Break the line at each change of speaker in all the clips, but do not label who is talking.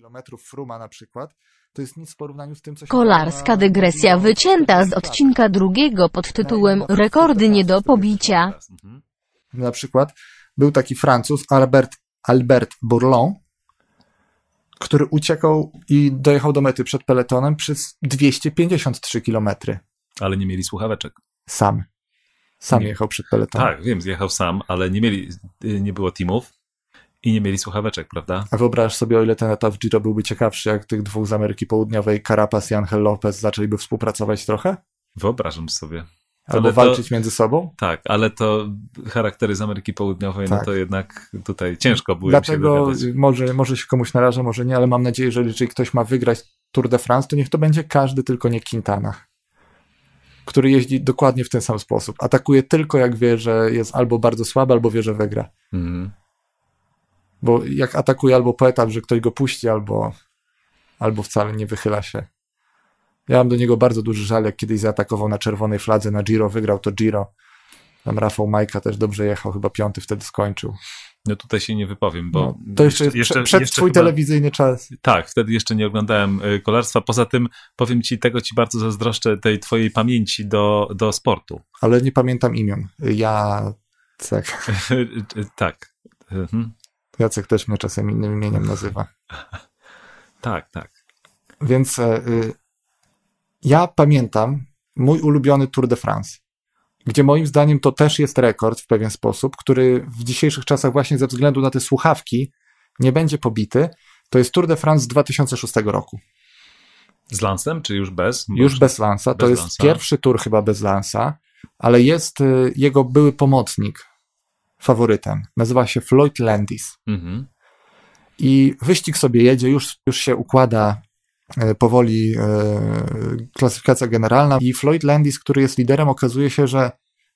kilometrów Fruma na przykład, to jest nic w porównaniu z tym, co się
Kolarska dygresja wycięta z odcinka drugiego pod tytułem Rekordy nie do pobicia.
Mhm.
Na przykład był taki Francuz, Albert, Albert Bourlon, który uciekał i dojechał do mety przed peletonem przez 253 kilometry.
Ale nie mieli słuchaweczek.
Sam. Sam
Nie.
jechał przed peletonem.
Tak, wiem, zjechał sam, ale nie mieli, nie było teamów i nie mieli słuchaweczek, prawda?
A wyobraź sobie, o ile ten etap Giro byłby ciekawszy, jak tych dwóch z Ameryki Południowej, Carapaz i Angel Lopez, zaczęliby współpracować trochę?
Wyobrażam sobie.
Albo
Ale to-
walczyć między sobą?
Tak, ale to charaktery z Ameryki Południowej, no
Tak.
to jednak tutaj ciężko było się
Dlatego
dogadać.
może, może się komuś naraża, może nie, ale mam nadzieję, że jeżeli ktoś ma wygrać Tour de France, to niech to będzie każdy, tylko nie Quintana, który jeździ dokładnie w ten sam sposób. Atakuje tylko jak wie, że jest albo bardzo słaby, albo wie, że wygra.
Mhm.
Bo jak atakuje albo po etap, że ktoś go puści, albo, albo wcale nie wychyla się. Ja mam do niego bardzo duży żal, jak kiedyś zaatakował na czerwonej fladze na Giro, wygrał to Giro. Tam Rafał Majka też dobrze jechał, chyba piąty wtedy skończył.
No tutaj się nie wypowiem, bo
No, to jeszcze jest przed, przed
jeszcze
twój
chyba-
telewizyjny czas.
Tak, wtedy jeszcze nie oglądałem y, kolarstwa. Poza tym powiem ci, tego ci bardzo zazdroszczę, tej twojej pamięci do, do sportu.
ale nie pamiętam imion. Jacek.
tak. Mhm.
Jacek też mnie czasem innym imieniem nazywa.
Tak, tak.
Więc e, y, ja pamiętam mój ulubiony Tour de France, gdzie moim zdaniem to też jest rekord w pewien sposób, który w dzisiejszych czasach właśnie ze względu na te słuchawki nie będzie pobity. To jest Tour de France z 2006 roku.
Z Lansem, czy już bez?
Już bez Lansa. To
Bez
jest
Lansa.
pierwszy tour chyba bez Lansa, ale jest y, jego były pomocnik faworytem. Nazywa się Floyd Landis.
Mhm.
I wyścig sobie jedzie, już, już się układa e, powoli e, klasyfikacja generalna i Floyd Landis, który jest liderem, okazuje się, że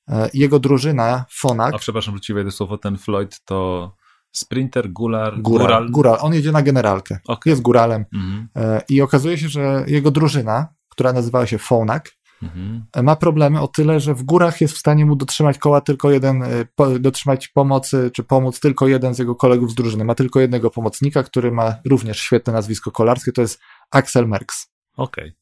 e, jego drużyna, Fonak,
A przepraszam, że ci wejdę słowo, ten Floyd to sprinter, gular,
Góral,
góral.
Góral, on jedzie na generalkę,
Okej.
jest góralem
Mhm.
i okazuje się, że jego drużyna, która nazywała się Fonak,
Mhm.
ma problemy o tyle, że w górach jest w stanie mu dotrzymać koła tylko jeden, e, po, dotrzymać pomocy, czy pomóc tylko jeden z jego kolegów z drużyny. Ma tylko jednego pomocnika, który ma również świetne nazwisko kolarskie, to jest Axel Merckx.
Okej.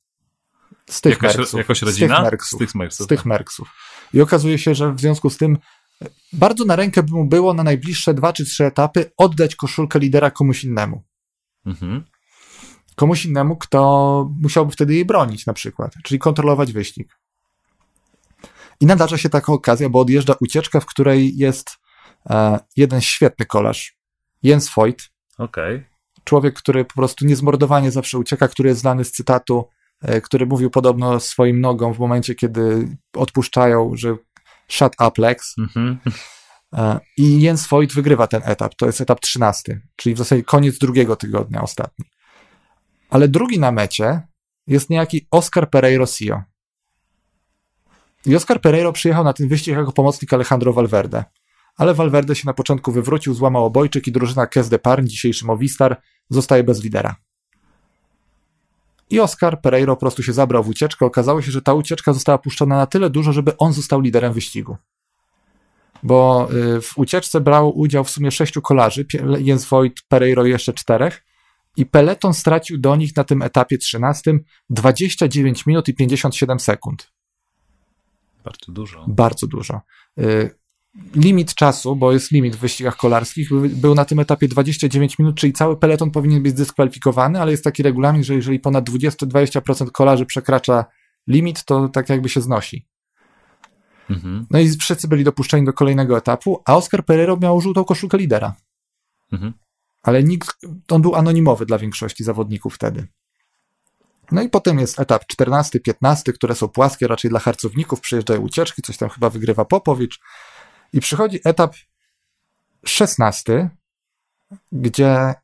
Z tych
Jakaś,
Merksów.
jakaś
z tych
rodzina?
Merksów.
Z tych Merksów.
Z tych Merksów. I okazuje się, że w związku z tym e, bardzo na rękę by mu było na najbliższe dwa czy trzy etapy oddać koszulkę lidera komuś innemu.
Mhm.
Komuś innemu, kto musiałby wtedy jej bronić na przykład, czyli kontrolować wyścig. I nadarza się taka okazja, bo odjeżdża ucieczka, w której jest e, jeden świetny kolarz, Jens Voigt,
Okej.
człowiek, który po prostu niezmordowanie zawsze ucieka, który jest znany z cytatu, e, który mówił podobno swoim nogom w momencie, kiedy odpuszczają, że shut up Lex.
Mhm.
E, I Jens Voigt wygrywa ten etap. To jest etap 13, czyli w zasadzie koniec drugiego tygodnia ostatni. Ale drugi na mecie jest niejaki Oscar Pereiro Sio. I Oscar Pereiro przyjechał na ten wyścig jako pomocnik Alejandro Valverde. Ale Valverde się na początku wywrócił, złamał obojczyk i drużyna Kes de Parn, dzisiejszy Movistar, zostaje bez lidera. I Oscar Pereiro po prostu się zabrał w ucieczkę. Okazało się, że ta ucieczka została puszczona na tyle dużo, żeby on został liderem wyścigu. Bo y, w ucieczce brało udział w sumie sześciu kolarzy, Jens Voigt, Pereiro i jeszcze czterech. I peleton stracił do nich na tym etapie 13 29 minut i 57 sekund.
Bardzo dużo.
Bardzo dużo. Y, Limit czasu, bo jest limit w wyścigach kolarskich, by- był na tym etapie 29 minut, czyli cały peleton powinien być zdyskwalifikowany, ale jest taki regulamin, że jeżeli ponad 20-20% kolarzy przekracza limit, to tak jakby się znosi.
Mhm.
No i wszyscy byli dopuszczeni do kolejnego etapu, a Oscar Pereiro miał żółtą koszulkę lidera.
Mhm.
Ale nikt, on był anonimowy dla większości zawodników wtedy. No i potem jest etap 14, 15, które są płaskie raczej dla harcowników, przyjeżdżają ucieczki, coś tam chyba wygrywa Popowicz. I przychodzi etap 16, gdzie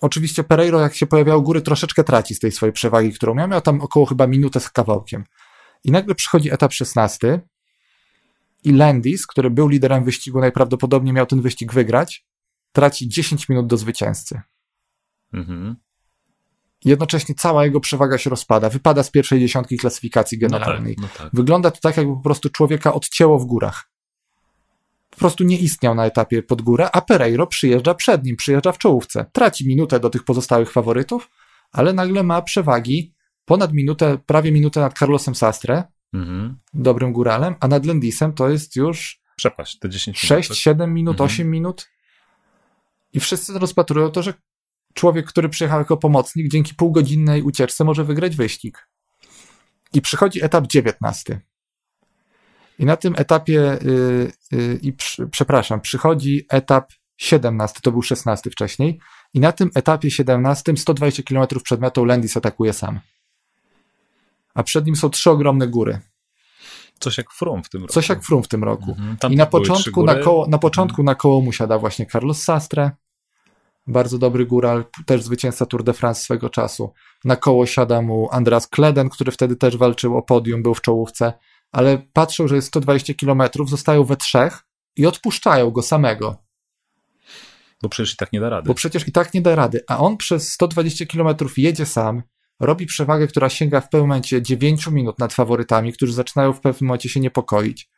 oczywiście Pereiro, jak się pojawiał góry, troszeczkę traci z tej swojej przewagi, którą miał. Miał tam około chyba minutę z kawałkiem. I nagle przychodzi etap 16 i Landis, który był liderem wyścigu, najprawdopodobniej miał ten wyścig wygrać, traci 10 minut do zwycięzcy.
Mhm.
Jednocześnie cała jego przewaga się rozpada, wypada z pierwszej dziesiątki klasyfikacji
No tak,
generalnej.
no tak.
Wygląda to tak, jakby po prostu człowieka odcięło w górach. po prostu nie istniał na etapie pod górę, a Pereiro przyjeżdża przed nim, przyjeżdża w czołówce. Traci minutę do tych pozostałych faworytów, ale nagle ma przewagi ponad minutę, prawie minutę nad Carlosem Sastre,
Mhm.
dobrym góralem, a nad Lendisem to jest już
Przepaść, te 10 minut.
6,
tak?
7 minut,
Mhm.
8 minut. I wszyscy rozpatrują to, że człowiek, który przyjechał jako pomocnik, dzięki półgodzinnej ucieczce może wygrać wyścig. I przychodzi etap 19. I na tym etapie, y, y, i przy, przepraszam, przychodzi etap 17, to był 16 wcześniej, i na tym etapie 17, 120 km przed metą, Landis atakuje sam. A przed nim są trzy ogromne góry.
Coś jak Frum w tym roku.
Coś jak Frum w tym roku.
Mhm.
I na początku.
Mhm.
na, koło, na początku na koło mu siada właśnie Carlos Sastre, bardzo dobry góral, też zwycięzca Tour de France swego czasu. Na koło siada mu Andras Kleden, który wtedy też walczył o podium, był w czołówce, ale patrzą, że jest 120 km, zostają we trzech i odpuszczają go samego,
Bo przecież i tak nie da rady.
bo przecież i tak nie da rady. A on przez 120 km jedzie sam, robi przewagę, która sięga w pewnym momencie 9 minut nad faworytami, którzy zaczynają w pewnym momencie się niepokoić.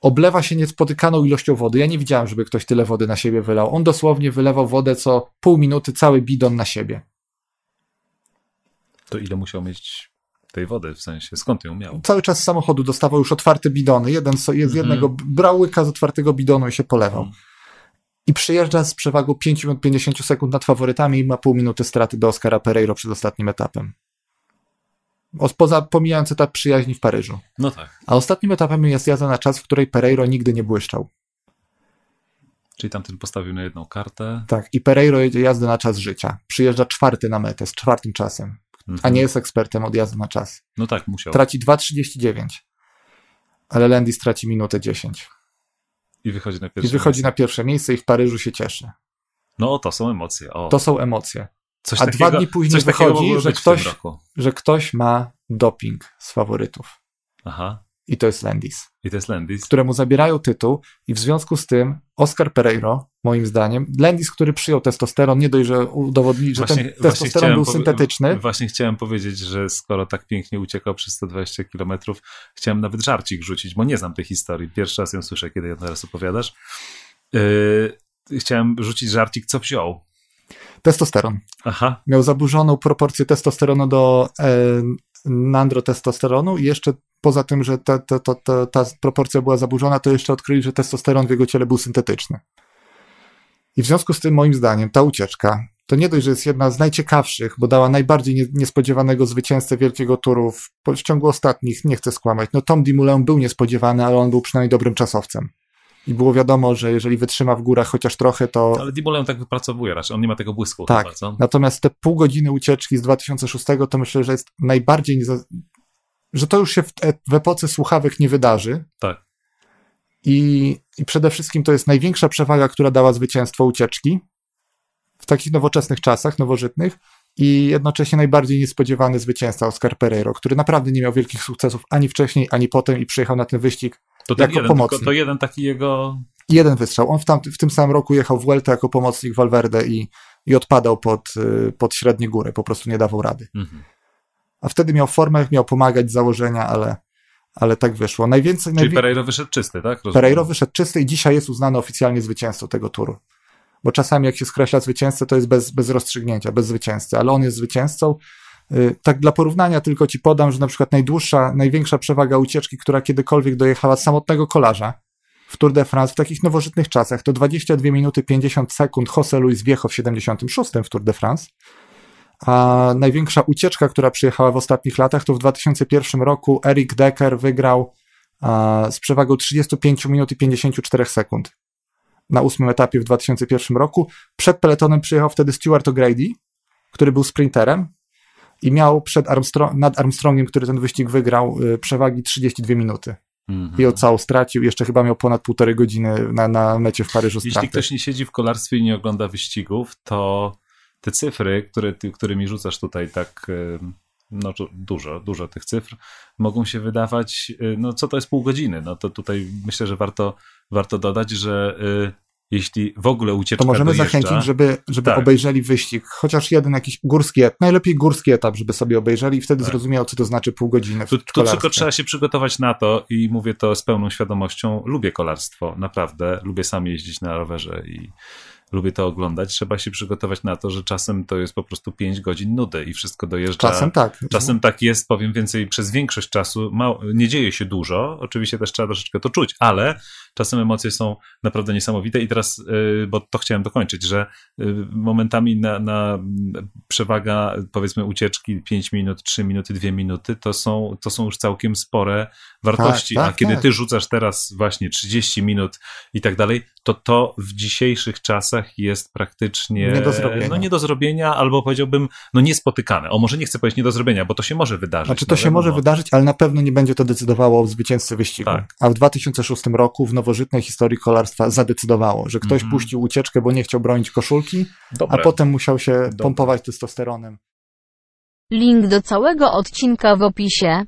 Oblewa się niespotykaną ilością wody. Ja nie widziałem, żeby ktoś tyle wody na siebie wylał. On dosłownie wylewał wodę co pół minuty, cały bidon na siebie.
To ile musiał mieć tej wody, w sensie skąd ją miał?
Cały czas z samochodu dostawał już otwarte bidony. Jeden z
Mhm.
jednego brał łyka z otwartego bidonu i się polewał.
Mhm.
I przyjeżdża z przewagą 5 minut 50 sekund nad faworytami i ma pół minuty straty do Oscara Pereiro przed ostatnim etapem. Poza pomijając etap przyjaźni w Paryżu.
No tak.
A ostatnim etapem jest jazda na czas, w której Pereiro nigdy nie błyszczał.
Czyli tamten postawił na jedną kartę.
Tak, i Pereiro jedzie jazdę na czas życia. Przyjeżdża czwarty na metę, z czwartym czasem,
Mhm.
a nie jest ekspertem od jazdy na czas.
No tak, musiał.
Traci 2,39, ale Landy straci minutę 10.
I wychodzi na
I
pierwsze
wychodzi
miejsce.
na pierwsze miejsce i w Paryżu się cieszy.
No to są emocje. O,
To są emocje.
Coś
a
takiego,
dwa dni później wychodzi, że ktoś-. Że ktoś ma doping z faworytów.
Aha.
I to jest Landis,
I to jest Landis.
któremu zabierają tytuł i w związku z tym Oscar Pereiro, moim zdaniem, Landis, który przyjął testosteron, nie dość, że udowodnili, że ten testosteron był syntetyczny,
Właśnie chciałem powiedzieć, że skoro tak pięknie uciekał przez 120 km, chciałem nawet żarcik rzucić, bo nie znam tej historii. Pierwszy raz ją słyszę, kiedy ją teraz opowiadasz. Yy, chciałem rzucić żarcik, co wziął.
Testosteron.
Aha,
Miał zaburzoną proporcję testosteronu do e, nandrotestosteronu i jeszcze poza tym, że ta, ta, ta, ta, proporcja była zaburzona, to jeszcze odkryli, że testosteron w jego ciele był syntetyczny. I w związku z tym, moim zdaniem, ta ucieczka to nie dość, że jest jedna z najciekawszych, bo dała najbardziej nie, niespodziewanego zwycięzcę wielkiego turu w, w ciągu ostatnich, nie chcę skłamać. No Tom Dumoulin był niespodziewany, ale on był przynajmniej dobrym czasowcem. I było wiadomo, że jeżeli wytrzyma w górach chociaż trochę, to,
ale Dimolem tak wypracowuje raczej, on nie ma tego błysku
Tak.
chyba?
Natomiast te pół godziny ucieczki z 2006 to myślę, że jest najbardziej. nieza- że to już się w, e- w epoce słuchawek nie wydarzy.
Tak.
I, I przede wszystkim to jest największa przewaga, która dała zwycięstwo ucieczki w takich nowoczesnych czasach, nowożytnych. I jednocześnie najbardziej niespodziewany zwycięzca Oscar Pereiro, który naprawdę nie miał wielkich sukcesów ani wcześniej, ani potem i przyjechał na ten wyścig.
To, ten
jako
jeden,
pomocnik.
to jeden taki jego...
Jeden wystrzał. On w, tam, w tym samym roku jechał w Vuelta jako pomocnik Valverde i, i odpadał pod, y, pod średnie góry, po prostu nie dawał rady.
Mhm.
a wtedy miał formę, miał pomagać z założenia, ale, ale tak wyszło. Najwięcej,
Czyli
najwi-
Pereiro wyszedł czysty, tak? Rozumiem.
Pereiro wyszedł czysty i dzisiaj jest uznany oficjalnie zwycięzcą tego turu. Bo czasami jak się skreśla zwycięzcę, to jest bez, bez rozstrzygnięcia, bez zwycięzcy, ale on jest zwycięzcą. Y, Tak dla porównania tylko ci podam, że na przykład najdłuższa, największa przewaga ucieczki, która kiedykolwiek dojechała z samotnego kolarza w Tour de France w takich nowożytnych czasach, to 22 minuty 50 sekund José Luis Viejo w 76 w Tour de France. A największa ucieczka, która przyjechała w ostatnich latach, to w 2001 roku Eric Decker wygrał z przewagą 35 minut i 54 sekund na ósmym etapie w 2001 roku. Przed peletonem przyjechał wtedy Stuart O'Grady, który był sprinterem i miał przed Armstrong, nad Armstrongiem, który ten wyścig wygrał, y, przewagi 32 minuty.
Mhm.
I ją całą stracił. Jeszcze chyba miał ponad półtorej godziny na, na mecie w Paryżu
Jeśli
straty.
ktoś nie siedzi w kolarstwie i nie ogląda wyścigów, to te cyfry, które ty, którymi rzucasz tutaj tak y, no, du- dużo, dużo tych cyfr, mogą się wydawać, y, no co to jest pół godziny? No to tutaj myślę, że warto, warto dodać, że jeśli w ogóle ucieczka
To możemy
dojeżdża,
zachęcić, żeby, żeby
Tak.
obejrzeli wyścig, chociaż jeden jakiś górski etap, najlepiej górski etap, żeby sobie obejrzeli i wtedy
Tak.
zrozumiał, co to znaczy pół godziny w
Tu, tu tylko trzeba się przygotować na to i mówię to z pełną świadomością. Lubię kolarstwo, naprawdę. Lubię sam jeździć na rowerze i lubię to oglądać. Trzeba się przygotować na to, że czasem to jest po prostu 5 godzin nudy i wszystko dojeżdża.
Czasem tak.
Czasem tak jest, powiem więcej, przez większość czasu mało, nie dzieje się dużo. Oczywiście też trzeba troszeczkę to czuć, ale czasem emocje są naprawdę niesamowite. I teraz, y, bo to chciałem dokończyć, że y, momentami na, na przewaga, powiedzmy, ucieczki 5 minut, 3 minuty, 2 minuty, to są, to są już całkiem spore wartości.
Tak,
A
tak,
kiedy
tak.
ty rzucasz teraz właśnie 30 minut i tak dalej, to to w dzisiejszych czasach jest praktycznie
Nie do zrobienia.
no nie do zrobienia, albo powiedziałbym, no niespotykane. O, może nie chcę powiedzieć nie do zrobienia, bo to się może wydarzyć.
Znaczy
no
to się może wydarzyć, ale na pewno nie będzie to decydowało o zwycięzcy wyścigu.
Tak.
A w 2006 roku w nowożytnej historii kolarstwa zadecydowało, że ktoś
Mhm.
puścił ucieczkę, bo nie chciał bronić koszulki, a
Dobre.
potem musiał się pompować testosteronem.
Link do całego odcinka w opisie.